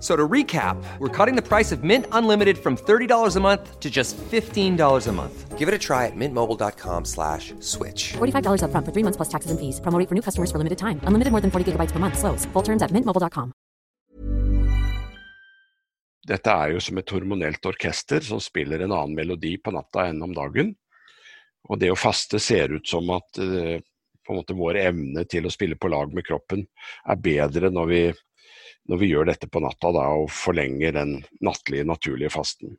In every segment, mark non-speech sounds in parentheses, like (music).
So to recap, we're cutting the price of Mint Unlimited from $30 a month to just $15 a month. Give it a try at mintmobile.com slash switch. $45 upfront for three months plus taxes and fees. Promo rate for new customers for limited time. Unlimited more than 40 gigabytes per month. Slows. Full terms at mintmobile.com. Dette er jo som et hormonelt orkester som spiller en annen melodi på natta enn om dagen. Og det å faste ser ut som at eh, på en måte vår evne til å spille på lag med kroppen er bedre når vi, når vi gjør dette på natta da, og forlenger den nattlige, naturlige fasten.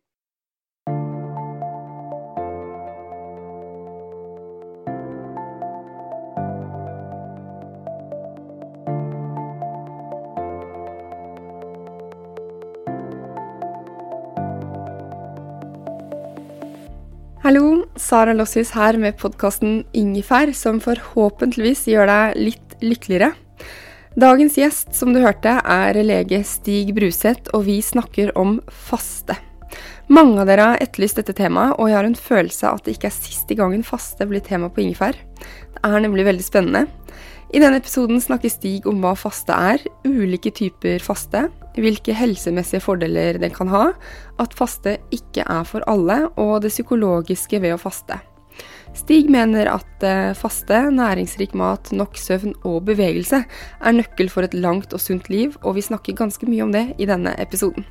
Hallo, Sara Lossius her med podkasten Ingefær, som forhåpentligvis gjør deg litt lykkeligere. Dagens gjest, som du hørte, er lege Stig Bruseth, og vi snakker om faste. Mange av dere har etterlyst dette temaet, og jeg har en følelse av at det ikke er siste gangen faste blir tema på Ingefær. Det er nemlig veldig spennende. I denne episoden snakker Stig om hva faste er, ulike typer faste, hvilke helsemessige fordeler den kan ha, at faste ikke er for alle, og det psykologiske ved å faste. Stig mener at eh, faste, næringsrik mat, nok søvn og bevegelse er nøkkel for et langt og sunt liv, og vi snakker ganske mye om det i denne episoden.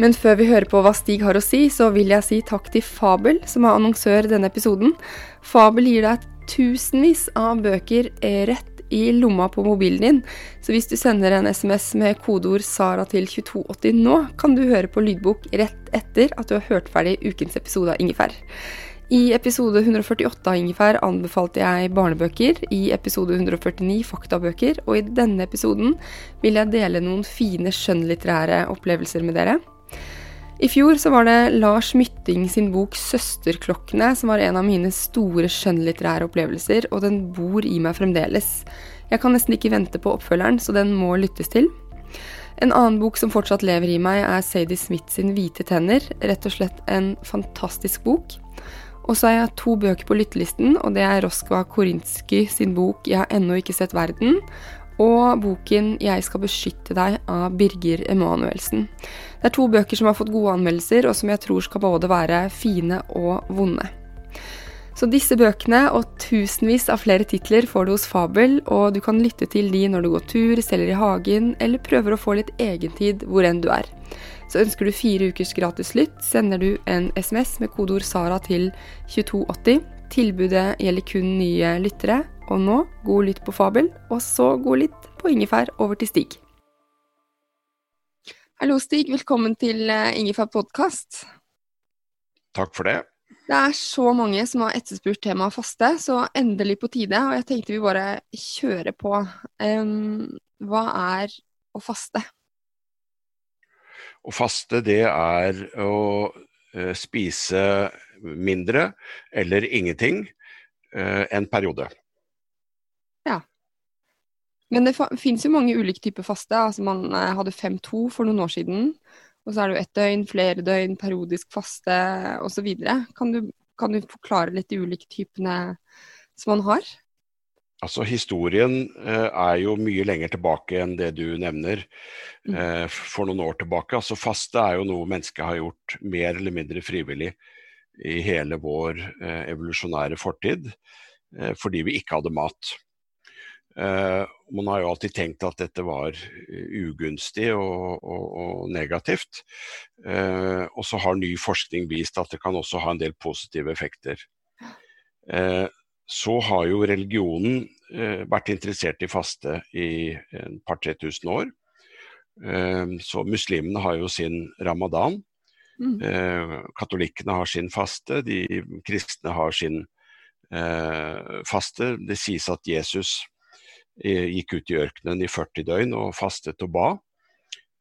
Men før vi hører på hva Stig har å si, så vil jeg si takk til Fabel, som er annonsør denne episoden. Fabel gir deg tusenvis av bøker eh, rett i lomma på mobilen din, så hvis du sender en SMS med kodeord 'Sara' til 2280 nå, kan du høre på lydbok rett etter at du har hørt ferdig ukens episode av Ingefær. I episode 148 av Ingefær anbefalte jeg barnebøker, i episode 149 faktabøker, og i denne episoden vil jeg dele noen fine skjønnlitterære opplevelser med dere. I fjor så var det Lars Mytting sin bok 'Søsterklokkene' som var en av mine store skjønnlitterære opplevelser, og den bor i meg fremdeles. Jeg kan nesten ikke vente på oppfølgeren, så den må lyttes til. En annen bok som fortsatt lever i meg, er Sadie Smith sin 'Hvite tenner'. Rett og slett en fantastisk bok. Og så har jeg to bøker på lyttelisten, og det er Roskva Korinski sin bok 'Jeg har ennå ikke sett verden', og boken 'Jeg skal beskytte deg' av Birger Emanuelsen. Det er to bøker som har fått gode anmeldelser, og som jeg tror skal både være fine og vonde. Så disse bøkene og tusenvis av flere titler får du hos Fabel, og du kan lytte til de når du går tur, steller i hagen, eller prøver å få litt egentid hvor enn du er. Så ønsker du fire ukers gratis lytt, sender du en SMS med kodeord SARA til 2280. Tilbudet gjelder kun nye lyttere. Og nå, god lytt på Fabel, og så god lytt på Ingefær. Over til Stig. Hallo, Stig. Velkommen til eh, Ingefær podkast. Takk for det. Det er så mange som har etterspurt temaet faste, så endelig på tide. Og jeg tenkte vi bare kjører på. Um, hva er å faste? Å faste, det er å eh, spise mindre eller ingenting eh, en periode. Men det fins jo mange ulike typer faste. Altså man eh, hadde 5-2 for noen år siden. Og så er det jo ett døgn, flere døgn, periodisk faste osv. Kan, du- kan du forklare litt de ulike typene som man har? Altså Historien eh, er jo mye lenger tilbake enn det du nevner. Mm. Eh, for noen år tilbake. Altså Faste er jo noe mennesket har gjort mer eller mindre frivillig i hele vår eh, evolusjonære fortid, fordi vi ikke hadde mat. Man har jo alltid tenkt at dette var ugunstig og, og, og negativt. Og så har ny forskning vist at det kan også ha en del positive effekter. Eh, så har jo religionen vært interessert i faste i en par-tre tusen år. Eh, så muslimene har jo sin ramadan. Mm. Eh, katolikkene har sin faste, de kristne har sin eh, faste. Det sies at Jesus eh, gikk ut i ørkenen i 40 døgn og fastet og ba.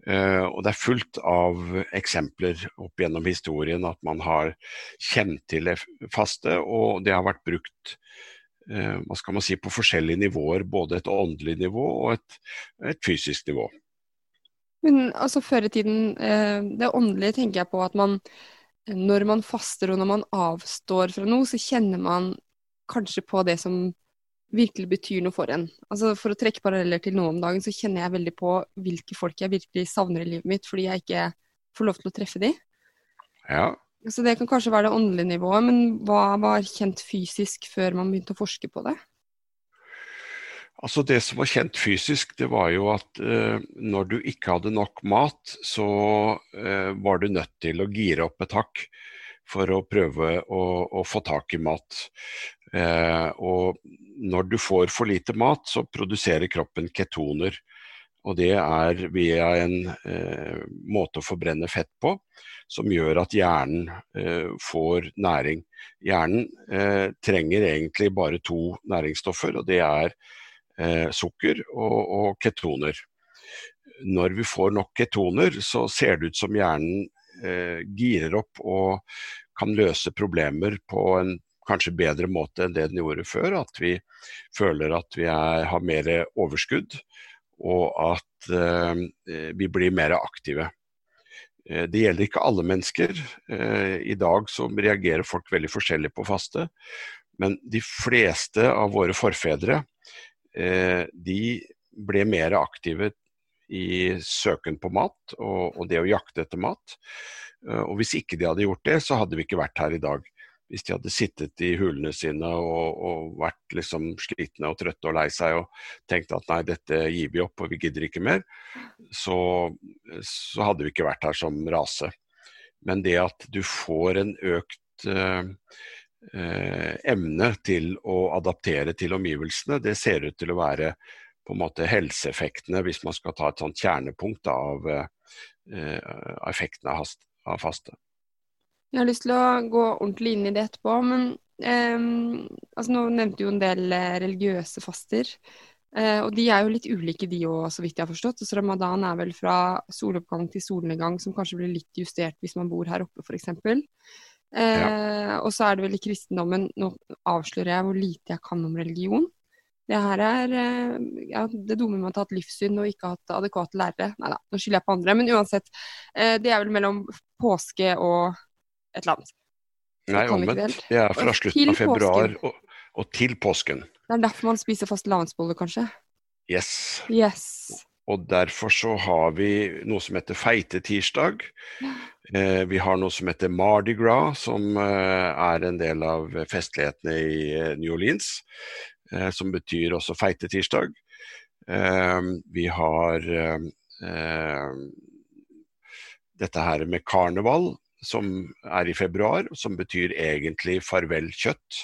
Uh, og det er fullt av eksempler opp gjennom historien at man har kjent til faste, og det har vært brukt hva skal man si, på forskjellige nivåer. Både et åndelig nivå og et, et fysisk nivå. Men altså før i tiden, uh, det åndelige tenker jeg på at man når man faster og når man avstår fra noe, så kjenner man kanskje på det som virkelig betyr noe for en. Altså For å trekke paralleller til nå om dagen, så kjenner jeg veldig på hvilke folk jeg virkelig savner i livet mitt, fordi jeg ikke får lov til å treffe de. Ja. Så det kan kanskje være det åndelige nivået, men hva var kjent fysisk før man begynte å forske på det? Altså Det som var kjent fysisk, det var jo at eh, når du ikke hadde nok mat, så eh, var du nødt til å gire opp et hakk for å prøve å, å få tak i mat. Eh, og når du får for lite mat, så produserer kroppen ketoner. Og det er via en eh, måte å forbrenne fett på som gjør at hjernen eh, får næring. Hjernen eh, trenger egentlig bare to næringsstoffer, og det er eh, sukker og, og, ketoner. Når vi får nok ketoner, så ser det ut som hjernen eh, girer opp og kan løse problemer på en kanskje bedre måte enn det den gjorde før. At vi føler at vi er, har mer overskudd, og at eh, vi blir mer aktive. Eh, det gjelder ikke alle mennesker. Eh, I dag så reagerer folk veldig forskjellig på faste. Men de fleste av våre forfedre de ble mer aktive i søken på mat og, det å jakte etter mat. Og hvis ikke de hadde gjort det, så hadde vi ikke vært her i dag hvis de hadde sittet i hulene sine og, og, vært liksom slitne og trøtte og lei seg og tenkt at nei, dette gir vi opp og vi gidder ikke mer, så, så hadde vi ikke vært her som rase. Men det at du får en økt eh, eh, emne til å adaptere til omgivelsene, det ser ut til å være på en måte helseeffektene, hvis man skal ta et sånt kjernepunkt av eh, effektene av faste. Jeg har lyst til å gå ordentlig inn i det etterpå, men eh, altså nå nevnte du jo en del eh, religiøse faster. Eh, og de er jo litt ulike de òg, så vidt jeg har forstått. Så ramadan er vel fra soloppgang til solnedgang, som kanskje blir litt justert hvis man bor her oppe, f.eks. Eh, ja. Og så er det vel i kristendommen Nå avslører jeg hvor lite jeg kan om religion. Det her er eh, ja, det dumme med å ha hatt livssyn og ikke hatt adekvate lærere. Nei da, nå skylder jeg på andre. Men uansett, eh, det er vel mellom påske og et eller annet. Nei, omvendt. Det er fra slutten av februar og, og, til påsken. Det er derfor man spiser fastelavnsboller, kanskje? Yes. yes. Og derfor så har vi noe som heter feitetirsdag. Eh, vi har noe som heter Mardi Gras, som eh, er en del av festlighetene i eh, New Orleans. Eh, som betyr også feitetirsdag. Eh, vi har eh, dette her med karneval, som er i februar, som betyr egentlig farvel kjøtt.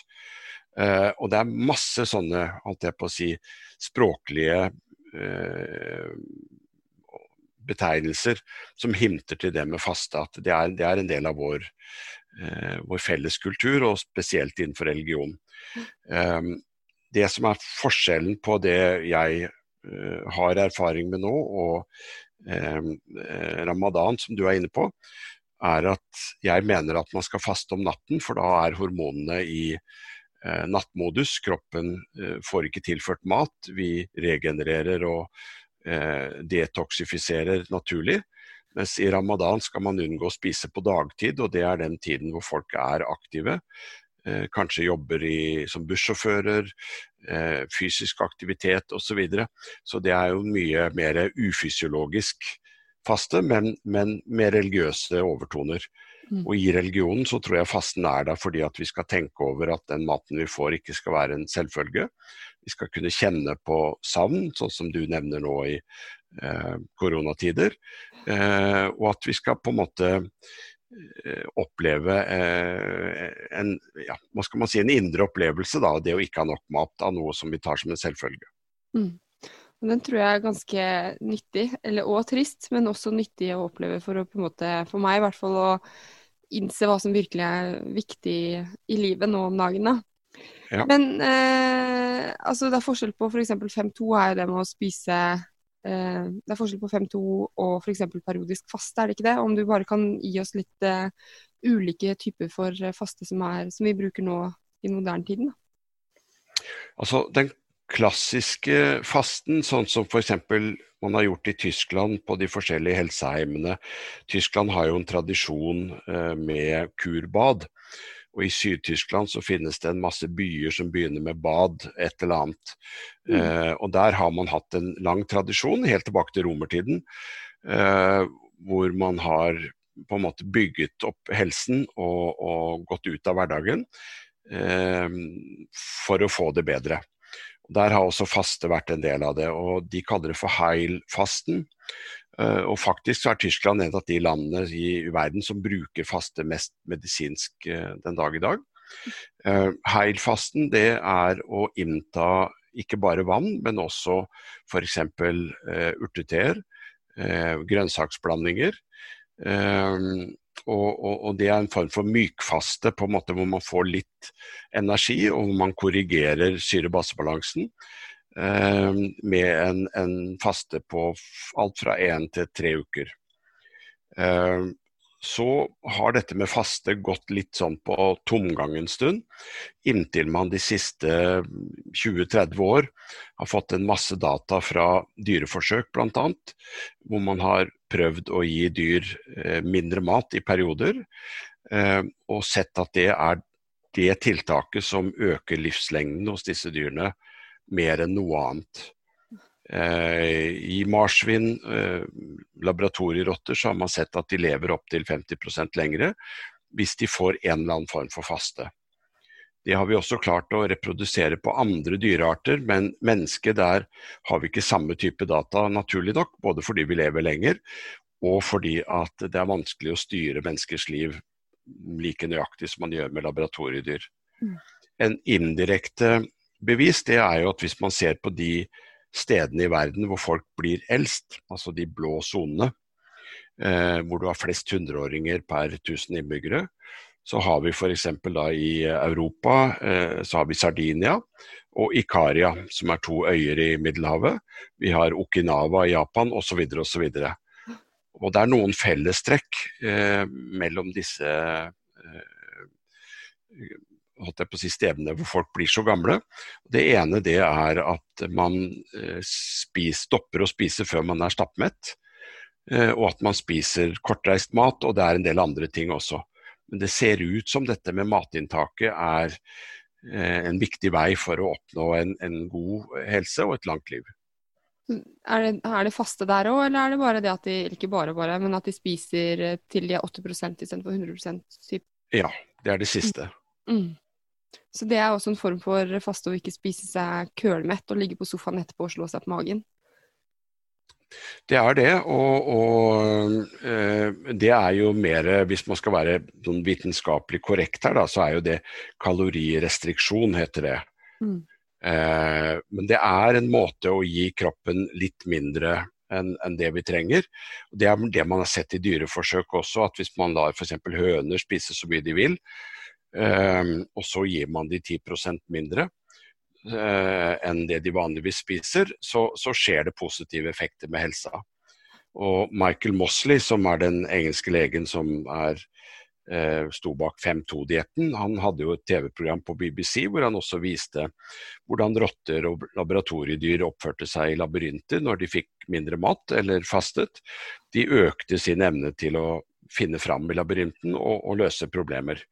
Eh, og det er masse sånne, holdt jeg på å si, språklige eh, betegnelser som himter til det med faste. At det er, det er en del av vår, eh, vår felles kultur, og spesielt innenfor religion. Um, det som er forskjellen på det jeg har erfaring med nå, og ramadan, som du er inne på, er at jeg mener at man skal faste om natten, for da er hormonene i eh, nattmodus. Kroppen eh, får ikke tilført mat. Vi regenererer og eh, detoksifiserer naturlig. Mens i ramadan skal man unngå å spise på dagtid, og det er den tiden hvor folk er aktive. Eh, kanskje jobber i, som bussjåfører, eh, fysisk aktivitet osv. Så, videre. så det er jo mye mer ufysiologisk faste, men, men med religiøse overtoner. Mm. Og i religionen så tror jeg fasten er der fordi at vi skal tenke over at den maten vi får ikke skal være en selvfølge. Vi skal kunne kjenne på savn, sånn som du nevner nå i eh, koronatider. Eh, og at vi skal på en måte eh, oppleve eh, en, ja, hva skal man si, en indre opplevelse, da, det å ikke ha nok mat av noe som vi tar som en selvfølge. Mm. Den tror jeg er ganske nyttig, eller og trist, men også nyttig å oppleve for å på en måte, for meg i hvert fall, å innse hva som virkelig er viktig i livet nå om dagen. da. Ja. Men eh, altså det er forskjell på f.eks. 5-2 er jo det med å spise eh, Det er forskjell på 5-2 og f.eks. periodisk faste, er det ikke det? Om du bare kan gi oss litt eh, ulike typer for faste som, er, som vi bruker nå i moderne tiden? Da. Altså, Den klassiske fasten, sånn som f.eks. man har gjort i Tyskland på de forskjellige helseheimene. Tyskland har jo en tradisjon eh, med kurbad. Og i Syd-Tyskland så finnes det en masse byer som begynner med bad, et eller annet. Mm. Eh, og der har man hatt en lang tradisjon, helt tilbake til romertiden, eh, hvor man har på en måte bygget opp helsen og, og gått ut av hverdagen eh, for å få det bedre. Der har også faste vært en del av det, og de kaller det for Heil-fasten. Eh, og faktisk så er Tyskland en av de landene i verden som bruker faste mest medisinsk eh, den dag i dag. Heilfasten Heil-fasten det er å innta ikke bare vann, men også f.eks. urteteer, grønnsaksblandinger. Og, og, og, det er en form for mykfaste på en måte hvor man får litt energi, og hvor man korrigerer syre-basebalansen eh, med en, en, faste på alt fra én til tre uker. Eh, så har dette med faste gått litt sånn på tomgang en stund, inntil man de siste 20-30 år har fått en masse data fra dyreforsøk bl.a., hvor man har prøvd å gi dyr eh, mindre mat i perioder, eh, og sett at det er det tiltaket som øker livslengden hos disse dyrene mer enn noe annet. Eh, I marsvin, eh, laboratorierotter, så har man sett at de lever opptil 50% lengre hvis de får en eller annen form for faste. Det har vi også klart å reprodusere på andre dyrearter, men mennesket der har vi ikke samme type data, naturlig nok. Både fordi vi lever lenger, og fordi at det er vanskelig å styre menneskers liv like nøyaktig som man gjør med laboratoriedyr. Mm. En indirekte bevis det er jo at hvis man ser på de stedene i verden hvor folk blir eldst, altså de blå sonene, eh, hvor du har flest hundreåringer per 1000 innbyggere, så har vi f.eks. i Europa eh, så har vi Sardinia og Ikaria, som er to øyer i Middelhavet. Vi har Okinawa i Japan osv. osv. Og det er noen fellestrekk eh, mellom disse eh, holdt jeg på å si, stevne hvor folk blir så gamle. Det ene det er at man eh, spis, stopper å spise før man er stappmett. Eh, og at man spiser kortreist mat, og det er en del andre ting også. Men det ser ut som dette med matinntaket er eh, en viktig vei for å oppnå en, en god helse og et langt liv. Er det, er det faste der òg, eller er det bare det at de ikke bare bare, men at de spiser til de er 80 istedenfor 100 typ? Ja, det er det siste. Mm. Så det er også en form for faste å ikke spise seg kølmett og ligge på sofaen etterpå og slå seg på magen. Det er det, og, og øh, det er jo mer Hvis man skal være sånn vitenskapelig korrekt her, da, så er jo det kalorirestriksjon, heter det. Mm. Eh, men det er en måte å gi kroppen litt mindre enn en det vi trenger. Det er det man har sett i dyreforsøk også, at hvis man lar f.eks. høner spise så mye de vil, og så gir man de 10% mindre eh, enn det de vanligvis spiser, så, så, skjer det positive effekter med helsa. Og Michael Mosley, som er den engelske legen som er eh, sto bak 5-2-dietten. Han hadde jo et TV-program på BBC hvor han også viste hvordan rotter og laboratoriedyr oppførte seg i labyrinter når de fikk mindre mat eller fastet. De økte sin evne til å finne fram i labyrinten og, og løse problemer.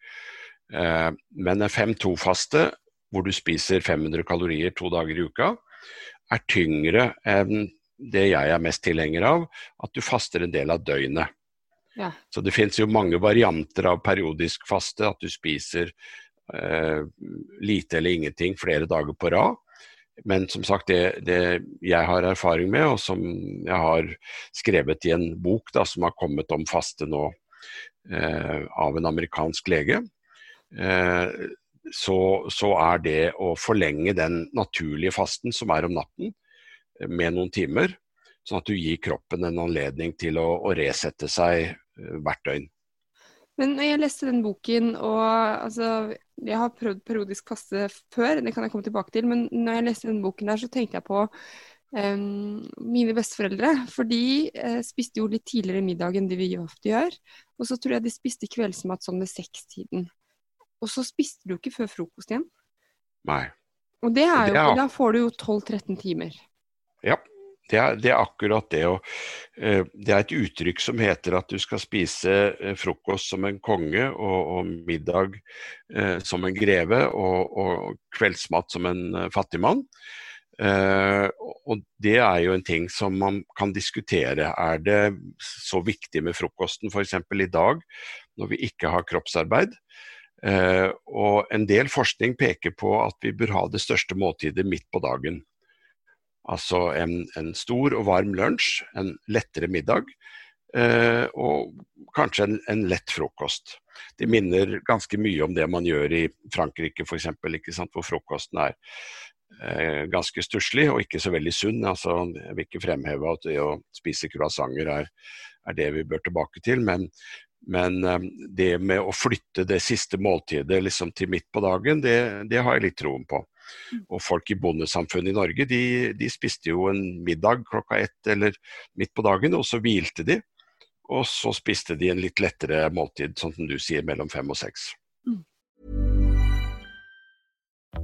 Eh, men en 5-2-faste, hvor du spiser 500 kalorier to dager i uka, er tyngre enn det jeg er mest tilhenger av, at du faster en del av døgnet. Ja. Så det finnes jo mange varianter av periodisk faste, at du spiser eh, lite eller ingenting flere dager på rad. Men som sagt, det, det, jeg har erfaring med, og som jeg har skrevet i en bok da, som har kommet om faste nå eh, av en amerikansk lege, så, så, er det å forlenge den naturlige fasten som er om natten, eh, med noen timer, sånn at du gir kroppen en anledning til å, å resette seg eh, hvert døgn. Men jeg leste den boken, og altså, jeg har prøvd periodisk faste før, det kan jeg komme tilbake til, men når jeg leste den boken der, så tenkte jeg på um, mine besteforeldre. For de uh, spiste jo litt tidligere middag enn det vi ofte gjør. Og så tror jeg de spiste kveldsmat sånn ved sekstiden. Og så spiste du ikke før frokost igjen. Nei. Og det er jo, det er... da får du jo 12-13 timer. Ja. Det er, det er, akkurat det. Og, uh, det er et uttrykk som heter at du skal spise uh, frokost som en konge og, og middag uh, som en greve og, og, kveldsmat som en fattigmann. og Det er jo en ting som man kan diskutere. Er det så viktig med frokosten f.eks. i dag, når vi ikke har kroppsarbeid? Og En del forskning peker på at vi bør ha det største måltidet midt på dagen. Altså en, en stor og varm lunsj, en lettere middag eh, og kanskje en, en, lett frokost. Det minner ganske mye om det man gjør i Frankrike f.eks., hvor frokosten er eh, ganske stusslig og ikke så veldig sunn. Altså, jeg vil ikke fremheve at det å spise croissanter er, er det vi bør tilbake til, men, men um, det med å flytte det siste måltidet liksom til midt på dagen, det, det har jeg litt troen på. Og folk i bondesamfunnet i Norge de, de, spiste jo en middag klokka ett eller midt på dagen, og så hvilte de. Og så spiste de en litt lettere måltid, sånn som du sier, mellom fem og seks.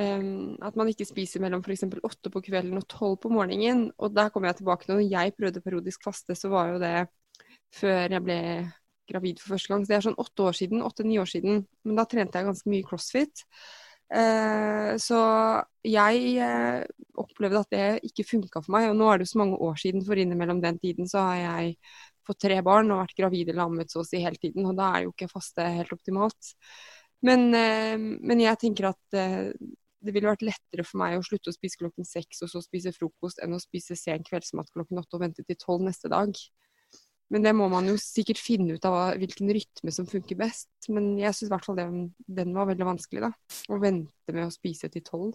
um, at man ikke spiser mellom f.eks. åtte på kvelden og tolv på morgenen. Og der kommer jeg tilbake til når jeg prøvde periodisk faste, så var jo det før jeg ble gravid for første gang. Så det er sånn åtte år siden, åtte-ni år siden. Men da trente jeg ganske mye crossfit. Uh, så jeg uh, opplevde at det ikke funka for meg. Og nå er det jo så mange år siden, for innimellom den tiden så har jeg fått tre barn og vært gravid eller ammet så å si hele tiden. Og da er jo ikke faste helt optimalt. Men, eh, men jeg tenker at det ville vært lettere for meg å slutte å spise klokken seks og så spise frokost, enn å spise sen kveldsmat klokken åtte og vente til tolv neste dag. Men det må man jo sikkert finne ut av hvilken rytme som funker best. Men jeg syns i hvert fall den, den var veldig vanskelig, da. Å vente med å spise til tolv.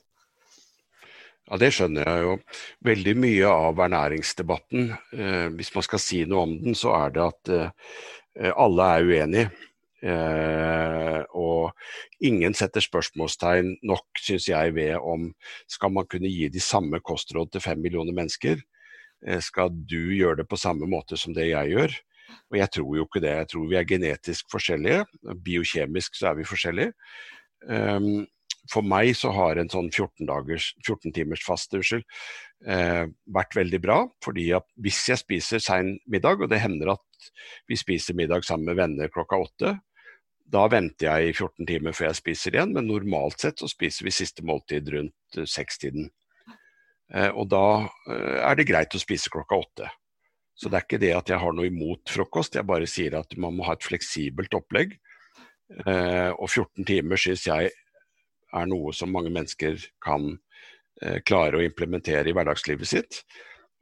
Ja, Det skjønner jeg jo. Veldig mye av ernæringsdebatten, eh, hvis man skal si noe om den, så er det at eh, alle er uenige. Eh, og ingen setter spørsmålstegn nok, syns jeg, ved om skal man kunne gi de samme kostråd til fem millioner mennesker. Eh, skal du gjøre det på samme måte som det jeg gjør? Og jeg tror jo ikke det. Jeg tror vi er genetisk forskjellige. Biokjemisk så er vi forskjellige. Um, for meg så har en sånn 14, dagers, 14 timers faste eh, vært veldig bra. fordi at hvis jeg spiser sein middag, og det hender at vi spiser middag sammen med venner klokka åtte, da venter jeg i 14 timer før jeg spiser igjen, men normalt sett så spiser vi siste måltid rundt uh, sekstiden. Eh, og da eh, er det greit å spise klokka åtte. Så det er ikke det at jeg har noe imot frokost, jeg bare sier at man må ha et fleksibelt opplegg. Eh, og 14 timer syns jeg er noe som mange mennesker kan eh, klare å implementere i hverdagslivet sitt.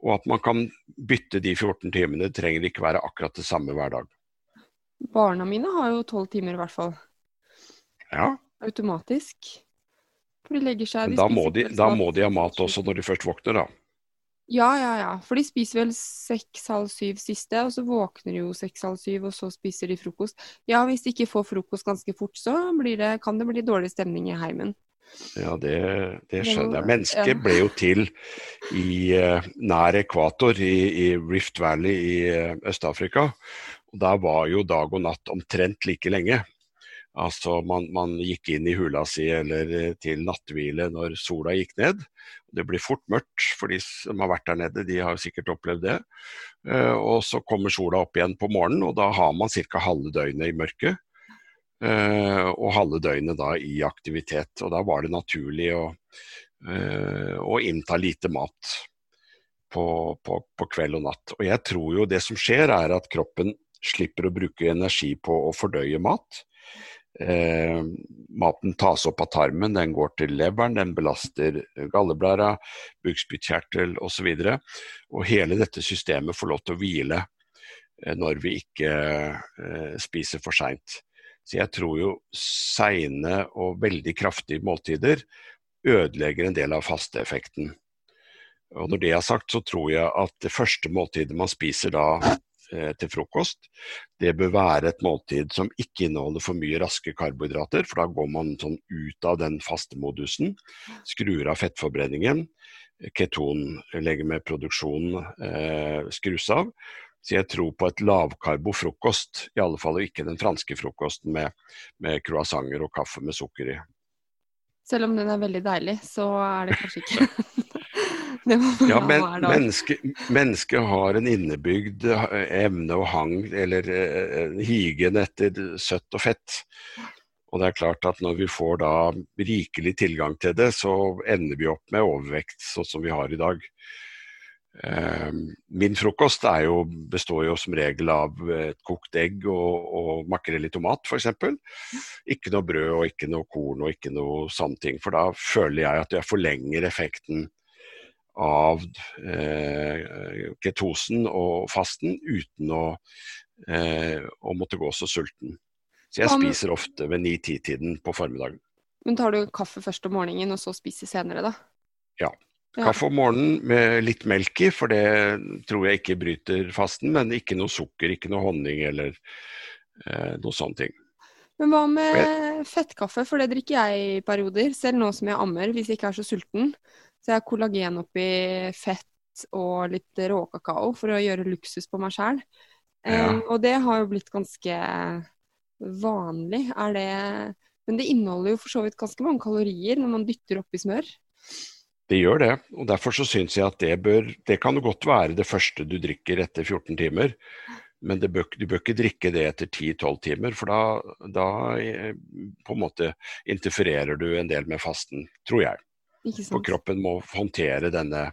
Og at man kan bytte de 14 timene, det trenger ikke være akkurat det samme hver dag. Barna mine har jo 12 timer i hvert fall. Ja. Automatisk. For de legger seg de da, må de, da må de ha mat også når de først våkner, da. Ja, ja, ja. For de spiser vel seks-halv syv siste, og så våkner de jo seks-halv syv, og så spiser de frokost. Ja, hvis de ikke får frokost ganske fort, så det, kan det bli dårlig stemning i heimen. Ja, det, det skjønner jeg. Mennesket ble jo til i uh, nær ekvator, i, i, Rift Valley i uh, Øst-Afrika. Og Der var jo dag og natt omtrent like lenge. Altså man, man, gikk inn i hula si eller eh, til natthvile når sola gikk ned. Det blir fort mørkt for de som har vært der nede, de har sikkert opplevd det. Uh, og så kommer sola opp igjen på morgenen, og da har man ca. halve døgnet i mørket. Uh, og halve døgnet da i aktivitet. Og da var det naturlig å, å innta lite mat på, på, på, kveld og natt. Og jeg tror jo det som skjer er at kroppen slipper å bruke energi på å fordøye mat. Eh, maten tas opp av tarmen, den går til leveren, den belaster galleblæra, bukspyttkjertel osv. Og, så og hele dette systemet får lov til å hvile eh, når vi ikke eh, spiser for seint. Så jeg tror jo seine og veldig kraftige måltider ødelegger en del av fasteeffekten. Og når det er sagt, så tror jeg at det første måltidet man spiser da til frokost. Det bør være et måltid som ikke inneholder for mye raske karbohydrater, for da går man sånn ut av den faste modusen. Skrur av fettforbrenningen. Ketonlegemeproduksjonen eh, skrus av. Så jeg tror på et lavkarbo frokost, i alle fall ikke den franske frokosten med, med croissanter og kaffe med sukker i. Selv om den er veldig deilig, så er det kanskje ikke (laughs) (laughs) ja, men mennesket menneske har en innebygd eh, evne og hang, eller uh, higen etter søtt og fett. Og det er klart at når vi får da rikelig tilgang til det, så ender vi opp med overvekt, sånn som vi har i dag. Uh, min frokost jo, består jo som regel av et kokt egg og, og makrell i tomat f.eks. Ikke noe brød og ikke noe korn og ikke noe sånne ting. For da føler jeg at jeg forlenger effekten av eh, ketosen og fasten uten å, eh, å, måtte gå så sulten. Så jeg spiser ofte ved 9-10-tiden på formiddagen. Men tar du kaffe først om morgenen og så spiser senere, da? Ja. Kaffe om morgenen med litt melk i, for det tror jeg ikke bryter fasten. Men ikke noe sukker, ikke noe honning eller eh, noe sånne ting. Men hva med fettkaffe, for det drikker jeg i perioder. Selv nå som jeg ammer, hvis jeg ikke er så sulten. Så jeg har kollagen oppi fett og litt råkakao for å gjøre luksus på meg sjæl. Ja. Um, og det har jo blitt ganske vanlig. Er det Men det inneholder jo for så vidt ganske mange kalorier når man dytter oppi smør. Det gjør det, og derfor så syns jeg at det bør Det kan jo godt være det første du drikker etter 14 timer. Men bør, du bør ikke drikke det etter 10-12 timer, for da, da eh, på en måte interfererer du en del med fasten, tror jeg. For kroppen må håndtere denne,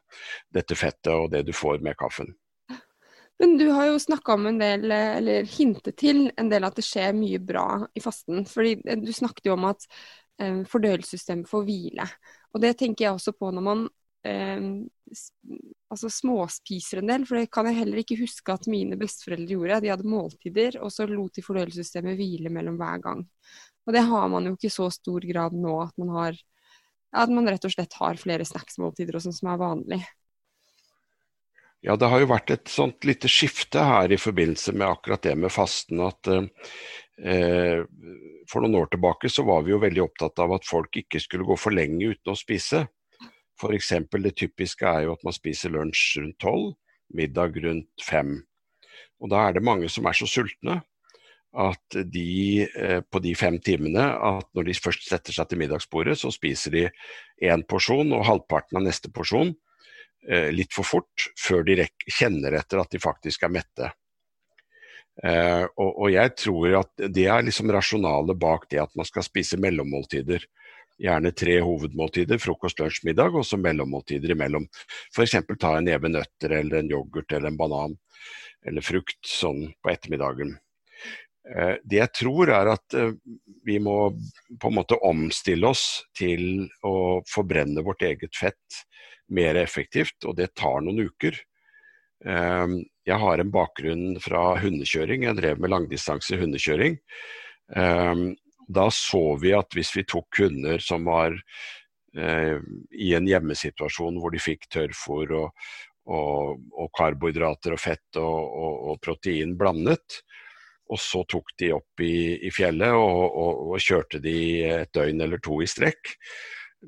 dette fettet og det du får med kaffen. Men du har jo snakka om en del, eller hintet til en del at det skjer mye bra i fasten. Fordi eh, du snakket jo om at eh, fordøyelsessystemet får hvile. Og det tenker jeg også på når man eh, altså småspiser en del. For det kan jeg heller ikke huske at mine besteforeldre gjorde. De hadde måltider, og så lot de fordøyelsessystemet hvile mellom hver gang. Og det har man jo ikke i så stor grad nå at man har at man rett og slett har flere snacksmåltider som er vanlig. Ja, det har jo vært et sånt lite skifte her i forbindelse med akkurat det med fasten. at eh, For noen år tilbake så var vi jo veldig opptatt av at folk ikke skulle gå for lenge uten å spise. F.eks. det typiske er jo at man spiser lunsj rundt tolv, middag rundt fem. Og da er det mange som er så sultne at de eh, på de fem timene at når de først setter seg til middagsbordet, så spiser de én porsjon og halvparten av neste porsjon eh, litt for fort, før de kjenner etter at de faktisk er mette. Eh, og, jeg tror at det er liksom rasjonalet bak det at man skal spise mellommåltider. Gjerne tre hovedmåltider, frokost, lunsj, middag, og så mellommåltider imellom. F.eks. ta en neve nøtter eller en yoghurt eller en banan eller frukt sånn på ettermiddagen. Eh, det jeg tror er at eh, vi må på en måte omstille oss til å forbrenne vårt eget fett mer effektivt, og det tar noen uker. Eh, jeg har en bakgrunn fra hundekjøring, jeg drev med langdistanse hundekjøring. Da så vi at hvis vi tok hunder som var i en hjemmesituasjon hvor de fikk tørrfôr og, og, og karbohydrater og fett og, og protein blandet, og så tok de opp i, i fjellet og, og, og, kjørte de et døgn eller to i strekk.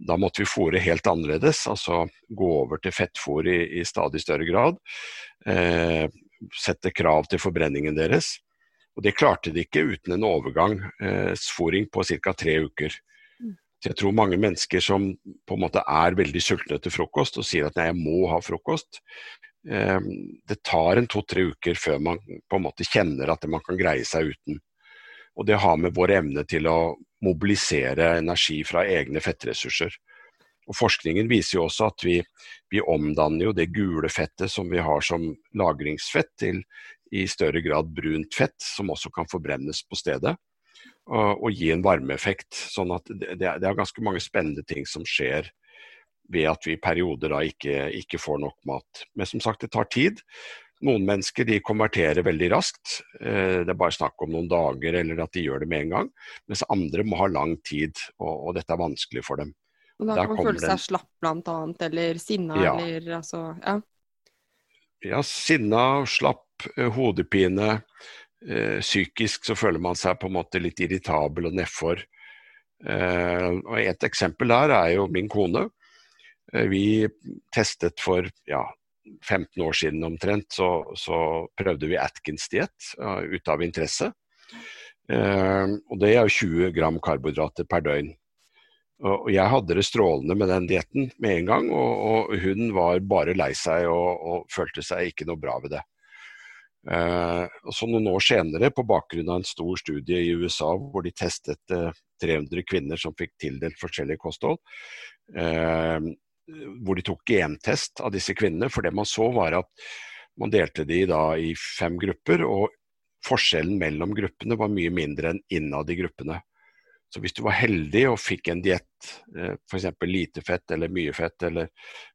Da måtte vi fôre helt annerledes, altså gå over til fettfôr i, i stadig større grad. Eh, sette krav til forbrenningen deres. Og Det klarte de ikke uten en overgangsfòring eh, på ca. tre uker. Mm. Så Jeg tror mange mennesker som på en måte er veldig sultne til frokost og sier at nei, jeg må ha frokost, det tar en to-tre uker før man på en måte kjenner at man kan greie seg uten. Og det har med vår evne til å mobilisere energi fra egne fettressurser. Og Forskningen viser jo også at vi, vi omdanner jo det gule fettet som vi har som lagringsfett, til i større grad brunt fett, som også kan forbrennes på stedet. Og, og gi en varmeeffekt. sånn at det, det, er ganske mange spennende ting som skjer ved at vi i perioder da ikke, ikke får nok mat. Men som sagt, det tar tid. Noen mennesker de konverterer veldig raskt. Eh, det er bare snakk om noen dager eller at de gjør det med en gang. Mens andre må ha lang tid, og, og dette er vanskelig for dem. Og da kan man føle seg slapp blant annet, eller sinna, ja. eller altså Ja. Ja, sinna, slapp, eh, hodepine. Eh, psykisk så føler man seg på en måte litt irritabel og nedfor. Et eksempel der er jo min kone. Eh, vi testet for ja, 15 år siden omtrent, så, så prøvde vi Atkins-diett ut av interesse. Uh, og det er jo 20 gram karbohydrater per døgn. Og jeg hadde det strålende med den dietten med en gang, og, og, hun var bare lei seg og, og, følte seg ikke noe bra ved det. Uh, så Noen år senere, på bakgrunn av en stor studie i USA hvor de testet eh, 300 kvinner som fikk tildelt forskjellige kosthold, hvor de tok gentest av disse kvinnene, for det man så var at man delte de da i fem grupper, og forskjellen mellom gruppene var mye mindre enn innad i gruppene. Så hvis du var heldig og fikk en diett, eh, f.eks. lite fett eller mye fett, eller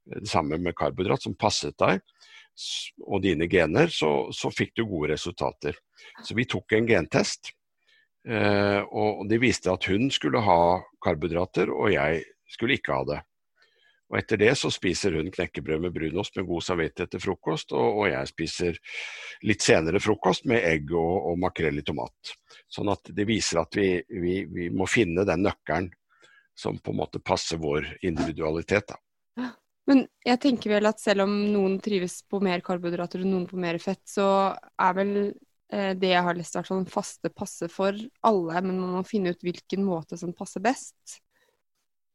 det samme med karbohydrat, som passet deg og dine gener, så, så fikk du gode resultater. Så vi tok en gentest, eh, og det viste at hun skulle ha karbohydrater, og jeg skulle ikke ha det. Og Etter det så spiser hun knekkebrød med brunost med god samvittighet til frokost, og, og, jeg spiser litt senere frokost med egg og, og makrell i tomat. Sånn at det viser at vi, vi, vi, må finne den nøkkelen som på en måte passer vår individualitet. Da. Men jeg tenker vel at selv om noen trives på mer karbohydrater og noen på mer fett, så er vel eh, det jeg har lest, hvert fall faste passe for alle, men man må finne ut hvilken måte som passer best.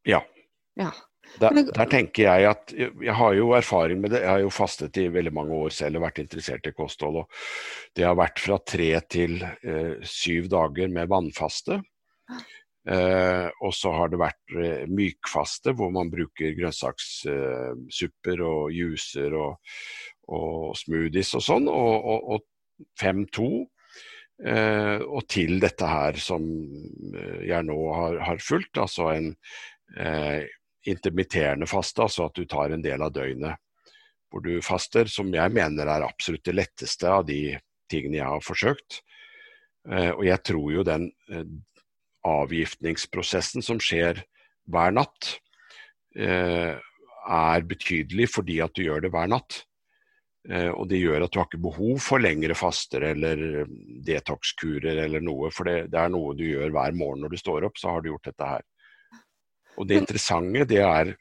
Ja. ja. Der, der, tenker jeg at Jeg har jo erfaring med det. Jeg har jo fastet i veldig mange år selv og vært interessert i kosthold. og Det har vært fra tre til eh, syv dager med vannfaste. Eh, og så har det vært eh, mykfaste, hvor man bruker grønnsakssupper eh, og juicer og, og, smoothies og sånn. Og, og, og 5-2. Eh, og til dette her som eh, jeg nå har, har fulgt, altså en intermitterende faste, altså at du tar en del av døgnet hvor du faster, som jeg mener er absolutt det letteste av de tingene jeg har forsøkt. Eh, og jeg tror jo den eh, avgiftningsprosessen som skjer hver natt, eh, er betydelig fordi at du gjør det hver natt. Og det gjør at du har ikke behov for lengre faster eller detox-kurer eller noe, for det, det er noe du gjør hver morgen når du står opp, så har du gjort dette her. Og Det interessante det er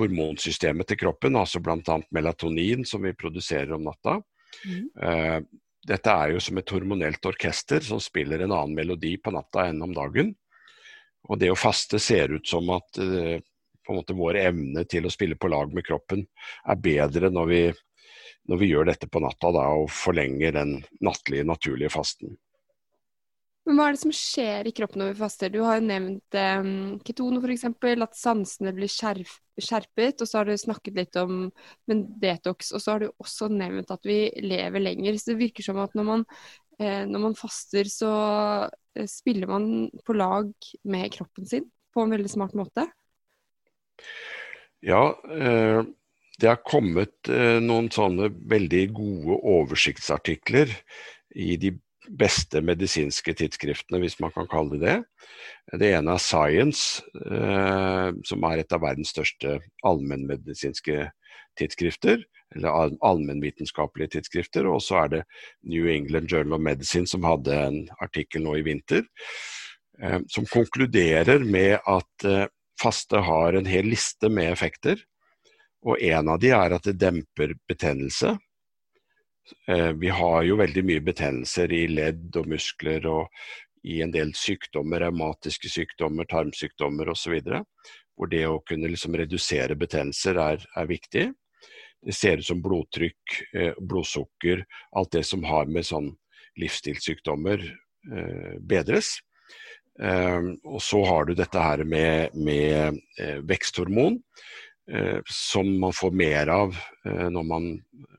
hormonsystemet til kroppen, altså bl.a. melatonin som vi produserer om natta. Mm. Uh, dette er jo som et hormonelt orkester som spiller en annen melodi på natta enn om dagen. Og det å faste ser ut som at uh, på en måte vår evne til å spille på lag med kroppen er bedre når vi, når vi gjør dette på natta da, og forlenger den nattlige, naturlige fasten. Men hva er det som skjer i kroppen når vi faster? Du har jo nevnt um, ketoner f.eks., at sansene blir skjerpet. Og så har du snakket litt om detox. Og så har du også nevnt at vi lever lenger. Så det virker som at når man, eh, når man faster, så eh, spiller man på lag med kroppen sin på en veldig smart måte. Ja, eh, det har kommet eh, noen sånne veldig gode oversiktsartikler i de beste medisinske tidsskriftene, hvis man kan kalle det det. Det ene er Science, eh, som er et av verdens største allmennmedisinske tidsskrifter. Eller allmennvitenskapelige tidsskrifter. Og så er det New England Journal of Medicine, som hadde en artikkel nå i vinter, eh, som konkluderer med at eh, faste har en hel liste med effekter. Og en av de er at det demper betennelse. Eh, vi har jo veldig mye betennelser i ledd og muskler og i en del sykdommer, reumatiske sykdommer, tarmsykdommer osv. Hvor det å kunne liksom redusere betennelser er, er, viktig. Det ser ut som blodtrykk, eh, blodsukker, alt det som har med sånn livsstilssykdommer eh, bedres. Og så har du dette her med, med veksthormon, som man får mer av når man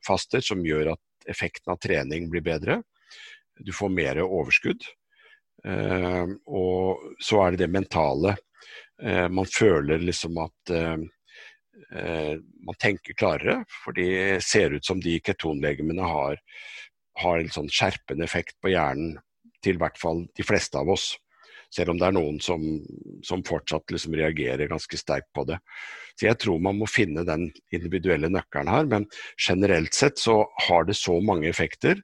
faster, som gjør at effekten av trening blir bedre. Du får mer overskudd. Uh, og så er det det mentale. Uh, man føler liksom at uh, man tenker klarere, for det ser ut som de ketonlegemene har, har en sånn skjerpende effekt på hjernen til hvert fall de fleste av oss. Selv om det er noen som, som fortsatt liksom reagerer ganske sterkt på det. Så Jeg tror man må finne den individuelle nøkkelen her, men generelt sett så har det så mange effekter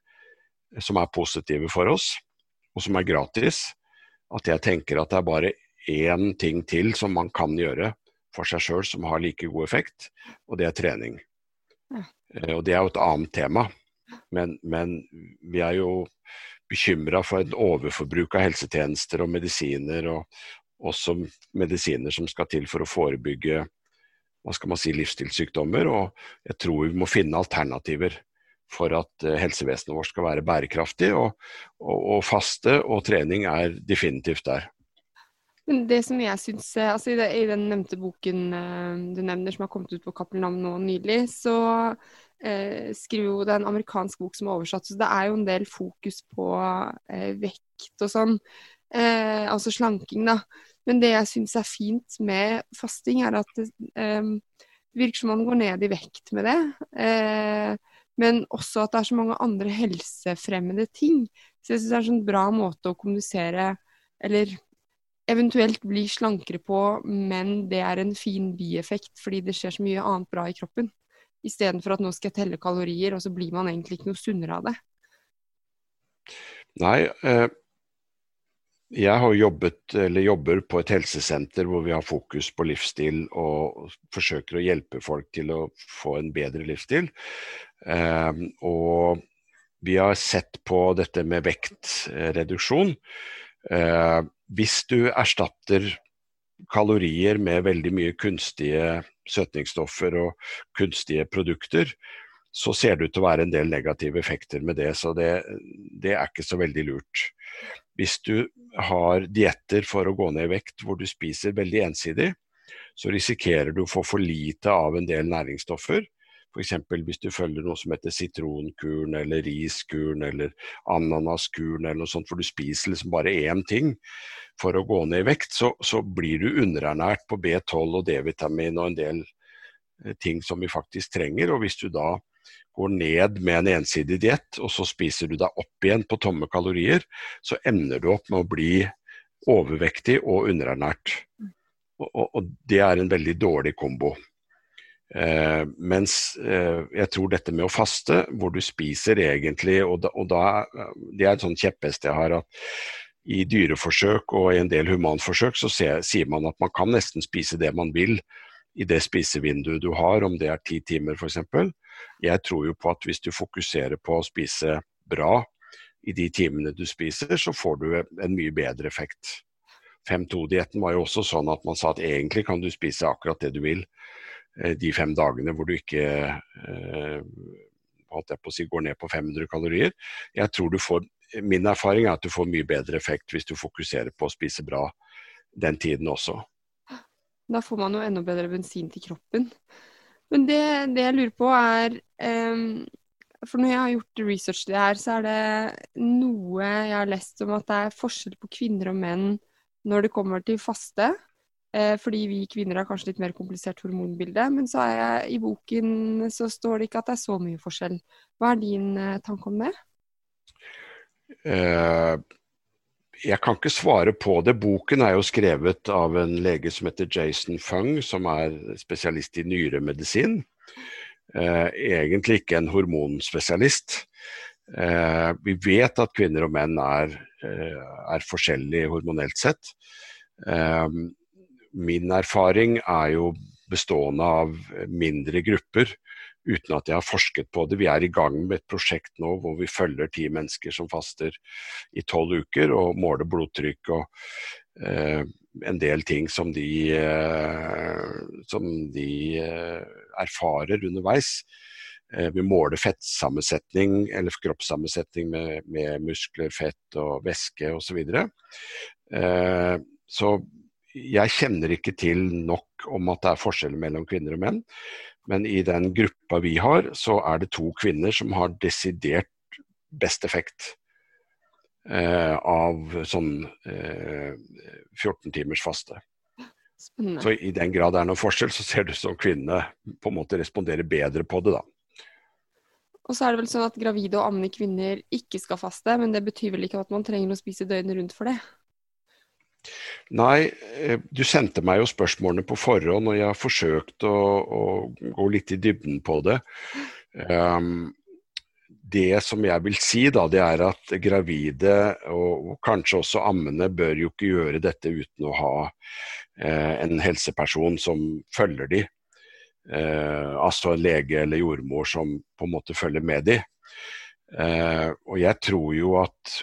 som er positive for oss, og som er gratis, at jeg tenker at det er bare én ting til som man kan gjøre for seg sjøl som har like god effekt, og det er trening. Ja. Eh, og det er jo et annet tema, men, men vi er jo bekymra for et overforbruk av helsetjenester og medisiner, og også medisiner som skal til for å forebygge hva skal man si, livsstilssykdommer. Og jeg tror vi må finne alternativer for at eh, helsevesenet vårt skal være bærekraftig. Og, og, og faste og trening er definitivt der. Det som jeg synes, eh, altså i, den nevnte boken uh, du nevner, som har kommet ut på Cappelen Nam nå nylig, så uh, skriver jo det er en amerikansk bok som er oversatt. Så det er jo en del fokus på eh, vekt og sånn. altså slanking, da. Men det jeg syns er fint med fasting, er at det, det virker som man går ned i vekt med det. men også at det er så mange andre helsefremmende ting. Så jeg syns det er en sånn bra måte å kommunisere eller eventuelt bli slankere på, men det er en fin bieffekt fordi det skjer så mye annet bra i kroppen. Istedenfor at nå skal jeg telle kalorier, og så blir man egentlig ikke noe sunnere av det. Nei, eh, jeg har jobbet, eller jobber på et helsesenter hvor vi har fokus på livsstil og forsøker å hjelpe folk til å få en bedre livsstil. Eh, og vi har sett på dette med vektreduksjon. Eh, hvis du erstatter kalorier med veldig mye kunstige søtningsstoffer og kunstige produkter, så ser det ut til å være en del negative effekter med det. Så det, det er ikke så veldig lurt. Hvis du har dietter for å gå ned i vekt hvor du spiser veldig ensidig, så risikerer du å få for lite av en del næringsstoffer. F.eks. hvis du følger noe som heter sitronkuren eller riskuren eller ananaskuren eller noe sånt, for du spiser liksom bare én ting for å gå ned i vekt, så, så blir du underernært på B12 og D-vitamin og en del eh, ting som vi faktisk trenger. Og hvis du da går ned med en ensidig diett, og så spiser du deg opp igjen på tomme kalorier, så ender du opp med å bli overvektig og underernært. Og, og, og det er en veldig dårlig kombo. Eh, mens eh, jeg tror dette med å faste, hvor du spiser egentlig, og da, og da Det er et sånn kjepphest jeg har, at i dyreforsøk og i en del humanforsøk så ser, sier man at man kan nesten spise det man vil i det spisevinduet du har, om det er ti timer f.eks. Jeg tror jo på at hvis du fokuserer på å spise bra i de timene du spiser, så får du en mye bedre effekt. 5-2-dietten var jo også sånn at man sa at egentlig kan du spise akkurat det du vil de fem dagene hvor du ikke eh, si, går ned på 500 kalorier. Jeg tror du får, Min erfaring er at du får mye bedre effekt hvis du fokuserer på å spise bra den tiden også. Da får man jo enda bedre bensin til kroppen. Men det, det jeg lurer på er um, For når jeg har gjort research til det her, så er det noe jeg har lest om at det er forskjell på kvinner og menn når det kommer til faste. Eh, fordi vi kvinner har kanskje litt mer komplisert hormonbilde. Men så er jeg, i boken så står det ikke at det er så mye forskjell. Hva er din eh, tanke om det? Uh, jeg kan ikke svare på det. Boken er jo skrevet av en lege som heter Jason Fung, som er spesialist i nyremedisin. Egentlig ikke en hormonspesialist. Vi vet at kvinner og menn er, er forskjellige hormonelt sett. Min erfaring er jo bestående av mindre grupper, uten at jeg har forsket på det. Vi er i gang med et prosjekt nå hvor vi følger ti mennesker som faster i tolv uker, og måler blodtrykk og eh, en del ting som de, eh, som de eh, erfarer underveis. Eh, vi måler fettsammensetning eller kroppssammensetning med, med muskler, fett og væske osv. Så, videre. så jeg kjenner ikke til nok om at det er forskjeller mellom kvinner og menn. Men i den gruppa vi har, så er det to kvinner som har desidert best effekt eh, av sånn eh, 14 timers faste. Spennende. Så i den grad det er noen forskjell, så ser det ut som kvinnene på en måte responderer bedre på det, da. Og så er det vel sånn at gravide og ammende kvinner ikke skal faste, men det betyr vel ikke at man trenger å spise døgnet rundt for det? Nei, eh, du sendte meg jo spørsmålene på forhånd, og jeg har forsøkt å, å gå litt i dybden på det. Um, det som jeg vil si, da, det er at gravide, og, og kanskje også ammende, bør jo ikke gjøre dette uten å ha eh, en helseperson som følger de. Eh, altså en lege eller jordmor som på en måte følger med de. Eh, og jeg tror jo at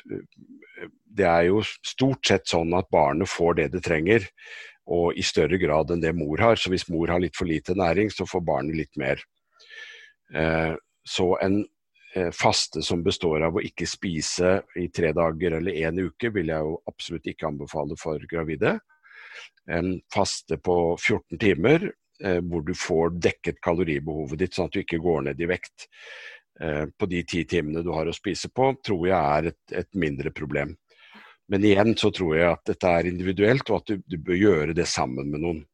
det er jo stort sett sånn at barnet får det det trenger, og i større grad enn det mor har. Så hvis mor har litt for lite næring, så får barnet litt mer. Eh, så en eh, faste som består av å ikke spise i tre dager eller én uke, vil jeg jo absolutt ikke anbefale for gravide. En faste på 14 timer eh, hvor du får dekket kaloribehovet ditt, sånn at du ikke går ned i vekt på de ti timene du har å spise på, tror jeg er et, et mindre problem. Men igjen så tror jeg at dette er individuelt, og at du, du bør gjøre det sammen med noen.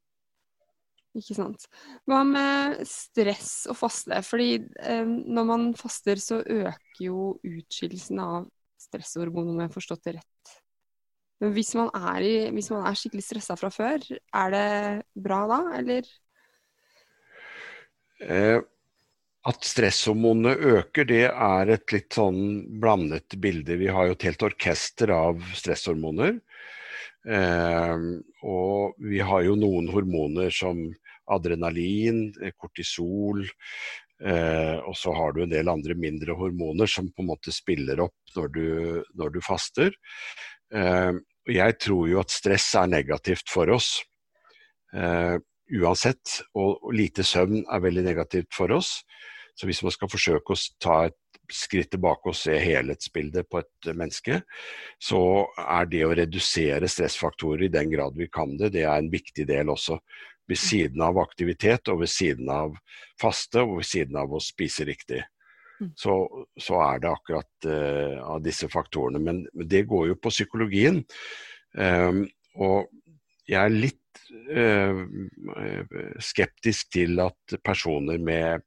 Ikke sant. Hva med stress og faste? Fordi eh, når man faster, så øker jo utskillelsen av stresshormon, om jeg har forstått det rett. Men hvis man er, i, hvis man er skikkelig stressa fra før, er det bra da, eller? Eh, at stresshormonene øker, det er et litt sånn blandet bilde. Vi har jo et helt orkester av stresshormoner. Eh, og vi har jo noen hormoner som adrenalin, kortisol, eh, og så har du en del andre mindre hormoner som på en måte spiller opp når du, når du faster. Eh, og jeg tror jo at stress er negativt for oss. Uansett. Og, lite søvn er veldig negativt for oss. Så hvis man skal forsøke å ta et skritt tilbake og se helhetsbildet på et menneske, så er det å redusere stressfaktorer i den grad vi kan det, det er en viktig del også. Ved siden av aktivitet og ved siden av faste og ved siden av å spise riktig. Mm. Så, så er det akkurat uh, av disse faktorene. Men, men, det går jo på psykologien. Um, og jeg er litt Eh, skeptisk til at personer med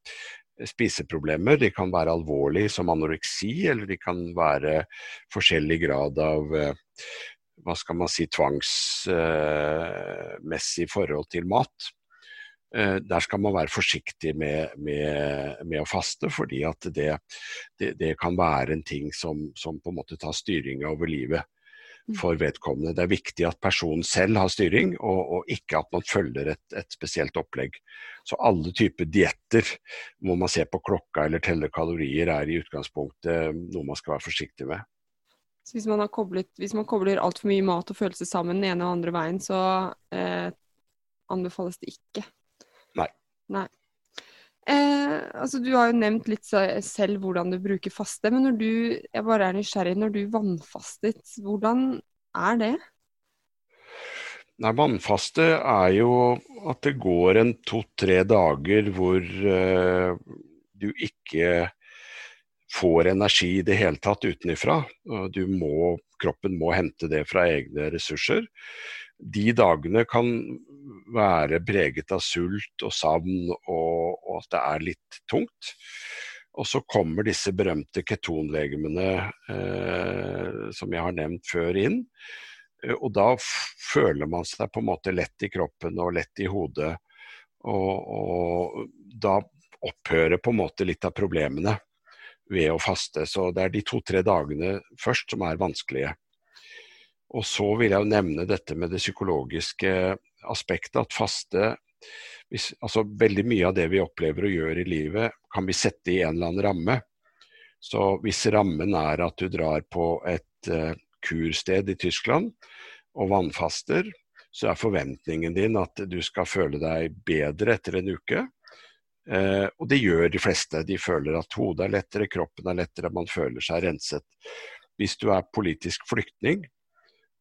spiseproblemer, de kan være alvorlige som anoreksi, eller de kan være forskjellig grad av eh, hva skal man si, tvangsmessig forhold til mat. Eh, der skal man være forsiktig med, med, med å faste, fordi at det, det, det, kan være en ting som, som på en måte tar styringa over livet. Mm. for vedkommende. Det er viktig at personen selv har styring, og, og ikke at man følger et, et, spesielt opplegg. Så alle typer dietter hvor man ser på klokka eller teller kalorier, er i utgangspunktet noe man skal være forsiktig med. Så hvis man, koblet, hvis man kobler altfor mye mat og følelse sammen den ene og andre veien, så eh, anbefales det ikke? Nei. Nei. Eh, altså Du har jo nevnt litt selv hvordan du bruker faste, men når du jeg bare er nysgjerrig, når du vannfastet, hvordan er det? Nei, Vannfaste er jo at det går en to-tre dager hvor eh, du ikke får energi i det hele tatt utenifra. Du må, kroppen må hente det fra egne ressurser de dagene kan være preget av sult og savn og, og, at det er litt tungt. Og så kommer disse berømte ketonlegemene eh, som jeg har nevnt før inn. Eh, og da føler man seg på en måte lett i kroppen og lett i hodet. Og, og da opphører på en måte litt av problemene ved å faste. Så det er de to-tre dagene først som er vanskelige. Og så vil jeg jo nevne dette med det psykologiske aspektet at faste hvis, altså Veldig mye av det vi opplever og gjør i livet, kan vi sette i en eller annen ramme. Så hvis rammen er at du drar på et uh, kursted i Tyskland og vannfaster, så er forventningen din at du skal føle deg bedre etter en uke. Uh, og det gjør de fleste. De føler at hodet er lettere, kroppen er lettere, man føler seg renset. Hvis du er politisk flyktning,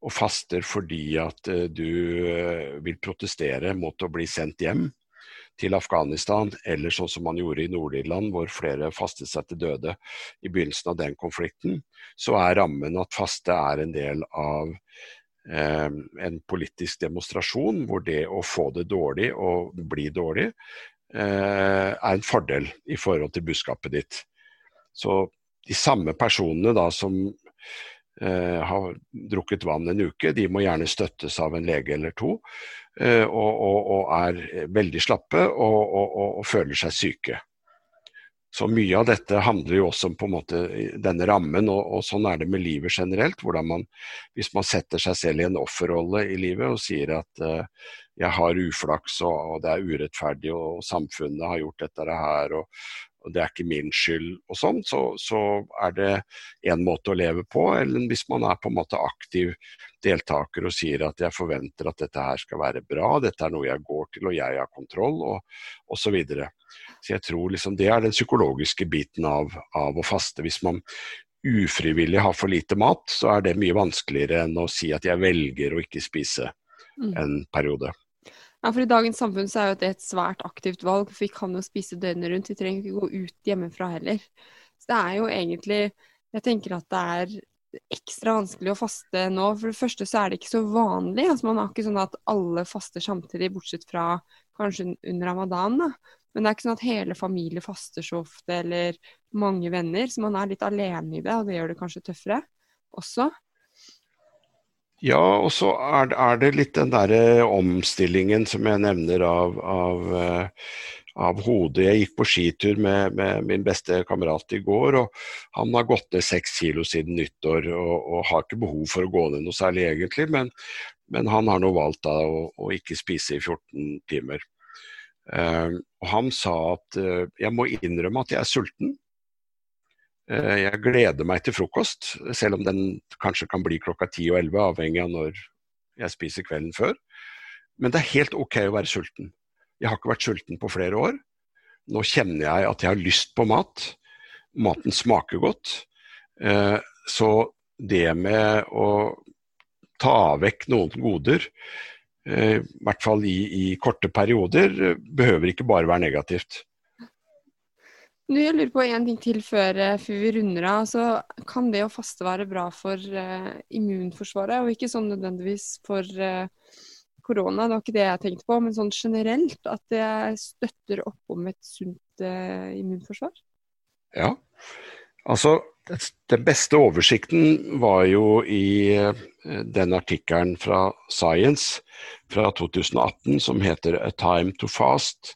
og faster fordi at uh, du vil protestere mot å bli sendt hjem, til Afghanistan, eller sånn som man gjorde i Nord-Irland, hvor flere fastet seg til døde i begynnelsen av den konflikten, så er rammen at faste er en del av eh, en politisk demonstrasjon hvor det å få det dårlig og bli dårlig eh, er en fordel i forhold til budskapet ditt. Så de samme personene da som eh, har drukket vann en uke, de må gjerne støttes av en lege eller to. Eh, og, og, og, er veldig slappe og, og, føler seg syke. Så mye av dette handler jo også om på en måte denne rammen, og, sånn er det med livet generelt. hvordan man, Hvis man setter seg selv i en offerrolle i livet og sier at uh, jeg har uflaks og, det er urettferdig og samfunnet har gjort dette her og, og det er ikke min skyld og sånn, så, så, er det en måte å leve på. Eller hvis man er på en måte aktiv deltaker og sier at jeg forventer at dette her skal være bra, dette er noe jeg går til og jeg har kontroll, og osv. Så, videre. så jeg tror liksom det er den psykologiske biten av, av å faste. Hvis man ufrivillig har for lite mat, så er det mye vanskeligere enn å si at jeg velger å ikke spise mm. en periode. Ja, for I dagens samfunn så er jo det et svært aktivt valg, for vi kan jo spise døgnet rundt. Vi trenger ikke gå ut hjemmefra heller. Så det er jo egentlig Jeg tenker at det er ekstra vanskelig å faste nå. For det første så er det ikke så vanlig. altså Man har ikke sånn at alle faster samtidig, bortsett fra kanskje under ramadan. da. Men det er ikke sånn at hele familie faster så ofte, eller mange venner. Så man er litt alene i det, og det gjør det kanskje tøffere også. Ja, og så er, er, det litt den derre omstillingen som jeg nevner av, av, eh, av hodet. Jeg gikk på skitur med, med, min beste kamerat i går, og han har gått ned seks kilo siden nyttår og, og, har ikke behov for å gå ned noe særlig egentlig, men, men han har nå valgt da, å, å, ikke spise i 14 timer. Uh, og han sa at uh, jeg må innrømme at jeg er sulten. Eh, jeg gleder meg til frokost, selv om den kanskje kan bli klokka ti og elleve, avhengig av når jeg spiser kvelden før. Men det er helt ok å være sulten. Jeg har ikke vært sulten på flere år. Nå kjenner jeg at jeg har lyst på mat. Maten smaker godt. Eh, så det med å ta vekk noen goder, eh, i hvert fall i, i korte perioder, behøver ikke bare være negativt. Du, jeg lurer på en ting til før, eh, før vi runder av. Så kan det å faste være bra for uh, immunforsvaret, og ikke sånn nødvendigvis for uh, korona, det var ikke det jeg tenkte på, men sånn generelt? At det støtter opp om et sunt uh, immunforsvar? Ja, altså den beste oversikten var jo i den artikkelen fra Science fra 2018 som heter 'A Time to Fast'.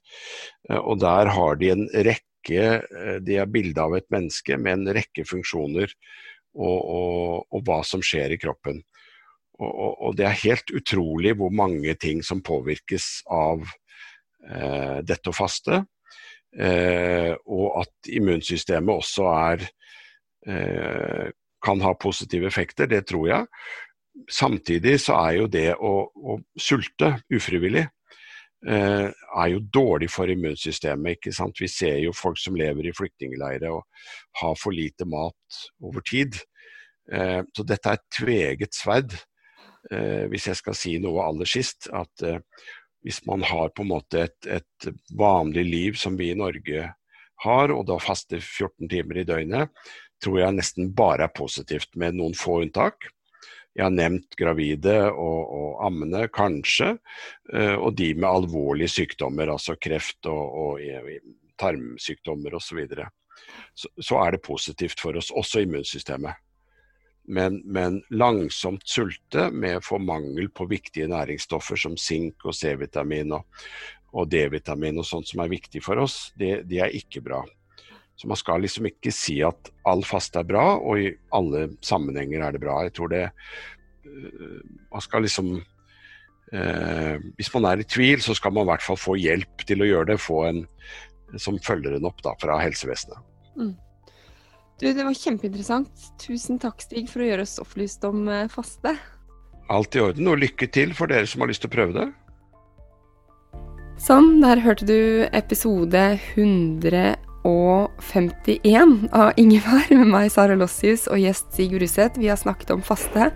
Og der har de en rekke rekke eh, De er bilde av et menneske med en rekke funksjoner og, og, og hva som skjer i kroppen. Og, og, det er helt utrolig hvor mange ting som påvirkes av eh, dette å faste. Eh, og at immunsystemet også er eh, kan ha positive effekter, det tror jeg. Samtidig så er jo det å, å sulte ufrivillig er jo dårlig for immunsystemet. ikke sant? Vi ser jo folk som lever i flyktningleirer og har for lite mat over tid. Eh, så dette er et tveget sverd, eh, hvis jeg skal si noe aller sist. At hvis man har på en måte et, et vanlig liv som vi i Norge har, og da faster 14 timer i døgnet, tror jeg nesten bare er positivt, med noen få unntak. Jeg har nevnt gravide og, og ammende, kanskje, eh, og de med alvorlige sykdommer, altså kreft og, og tarmsykdommer osv. Så, så Så er det positivt for oss, også immunsystemet. Men, men, langsomt sulte med for mangel på viktige næringsstoffer som sink og C-vitamin og, og D-vitamin og sånt som er viktig for oss, det, det, er ikke bra. Så man skal liksom ikke si at all faste er bra, og i alle sammenhenger er det bra. Jeg tror det øh, Man skal liksom eh, hvis man er i tvil, så skal man i hvert fall få hjelp til å gjøre det. Få en som følger en opp da, fra helsevesenet. Mm. Du, Det var kjempeinteressant. Tusen takk, Stig, for å gjøre oss opplyst om eh, faste. Alt i orden, og lykke til for dere som har lyst til å prøve det. Sånn, der hørte du episode 151 av Ingevær med meg, Sara Lossius, og gjest Sigurd Ruseth. Vi har snakket om faste.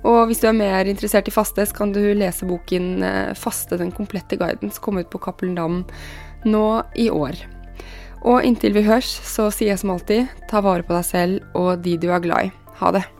Og hvis du er mer interessert i faste, så kan du lese boken eh, 'Faste den komplette guiden', som kom ut på Cappelen Dam nå i år. Og inntil vi høres, så sier jeg som alltid, ta vare på deg selv og de du er glad i. Ha det.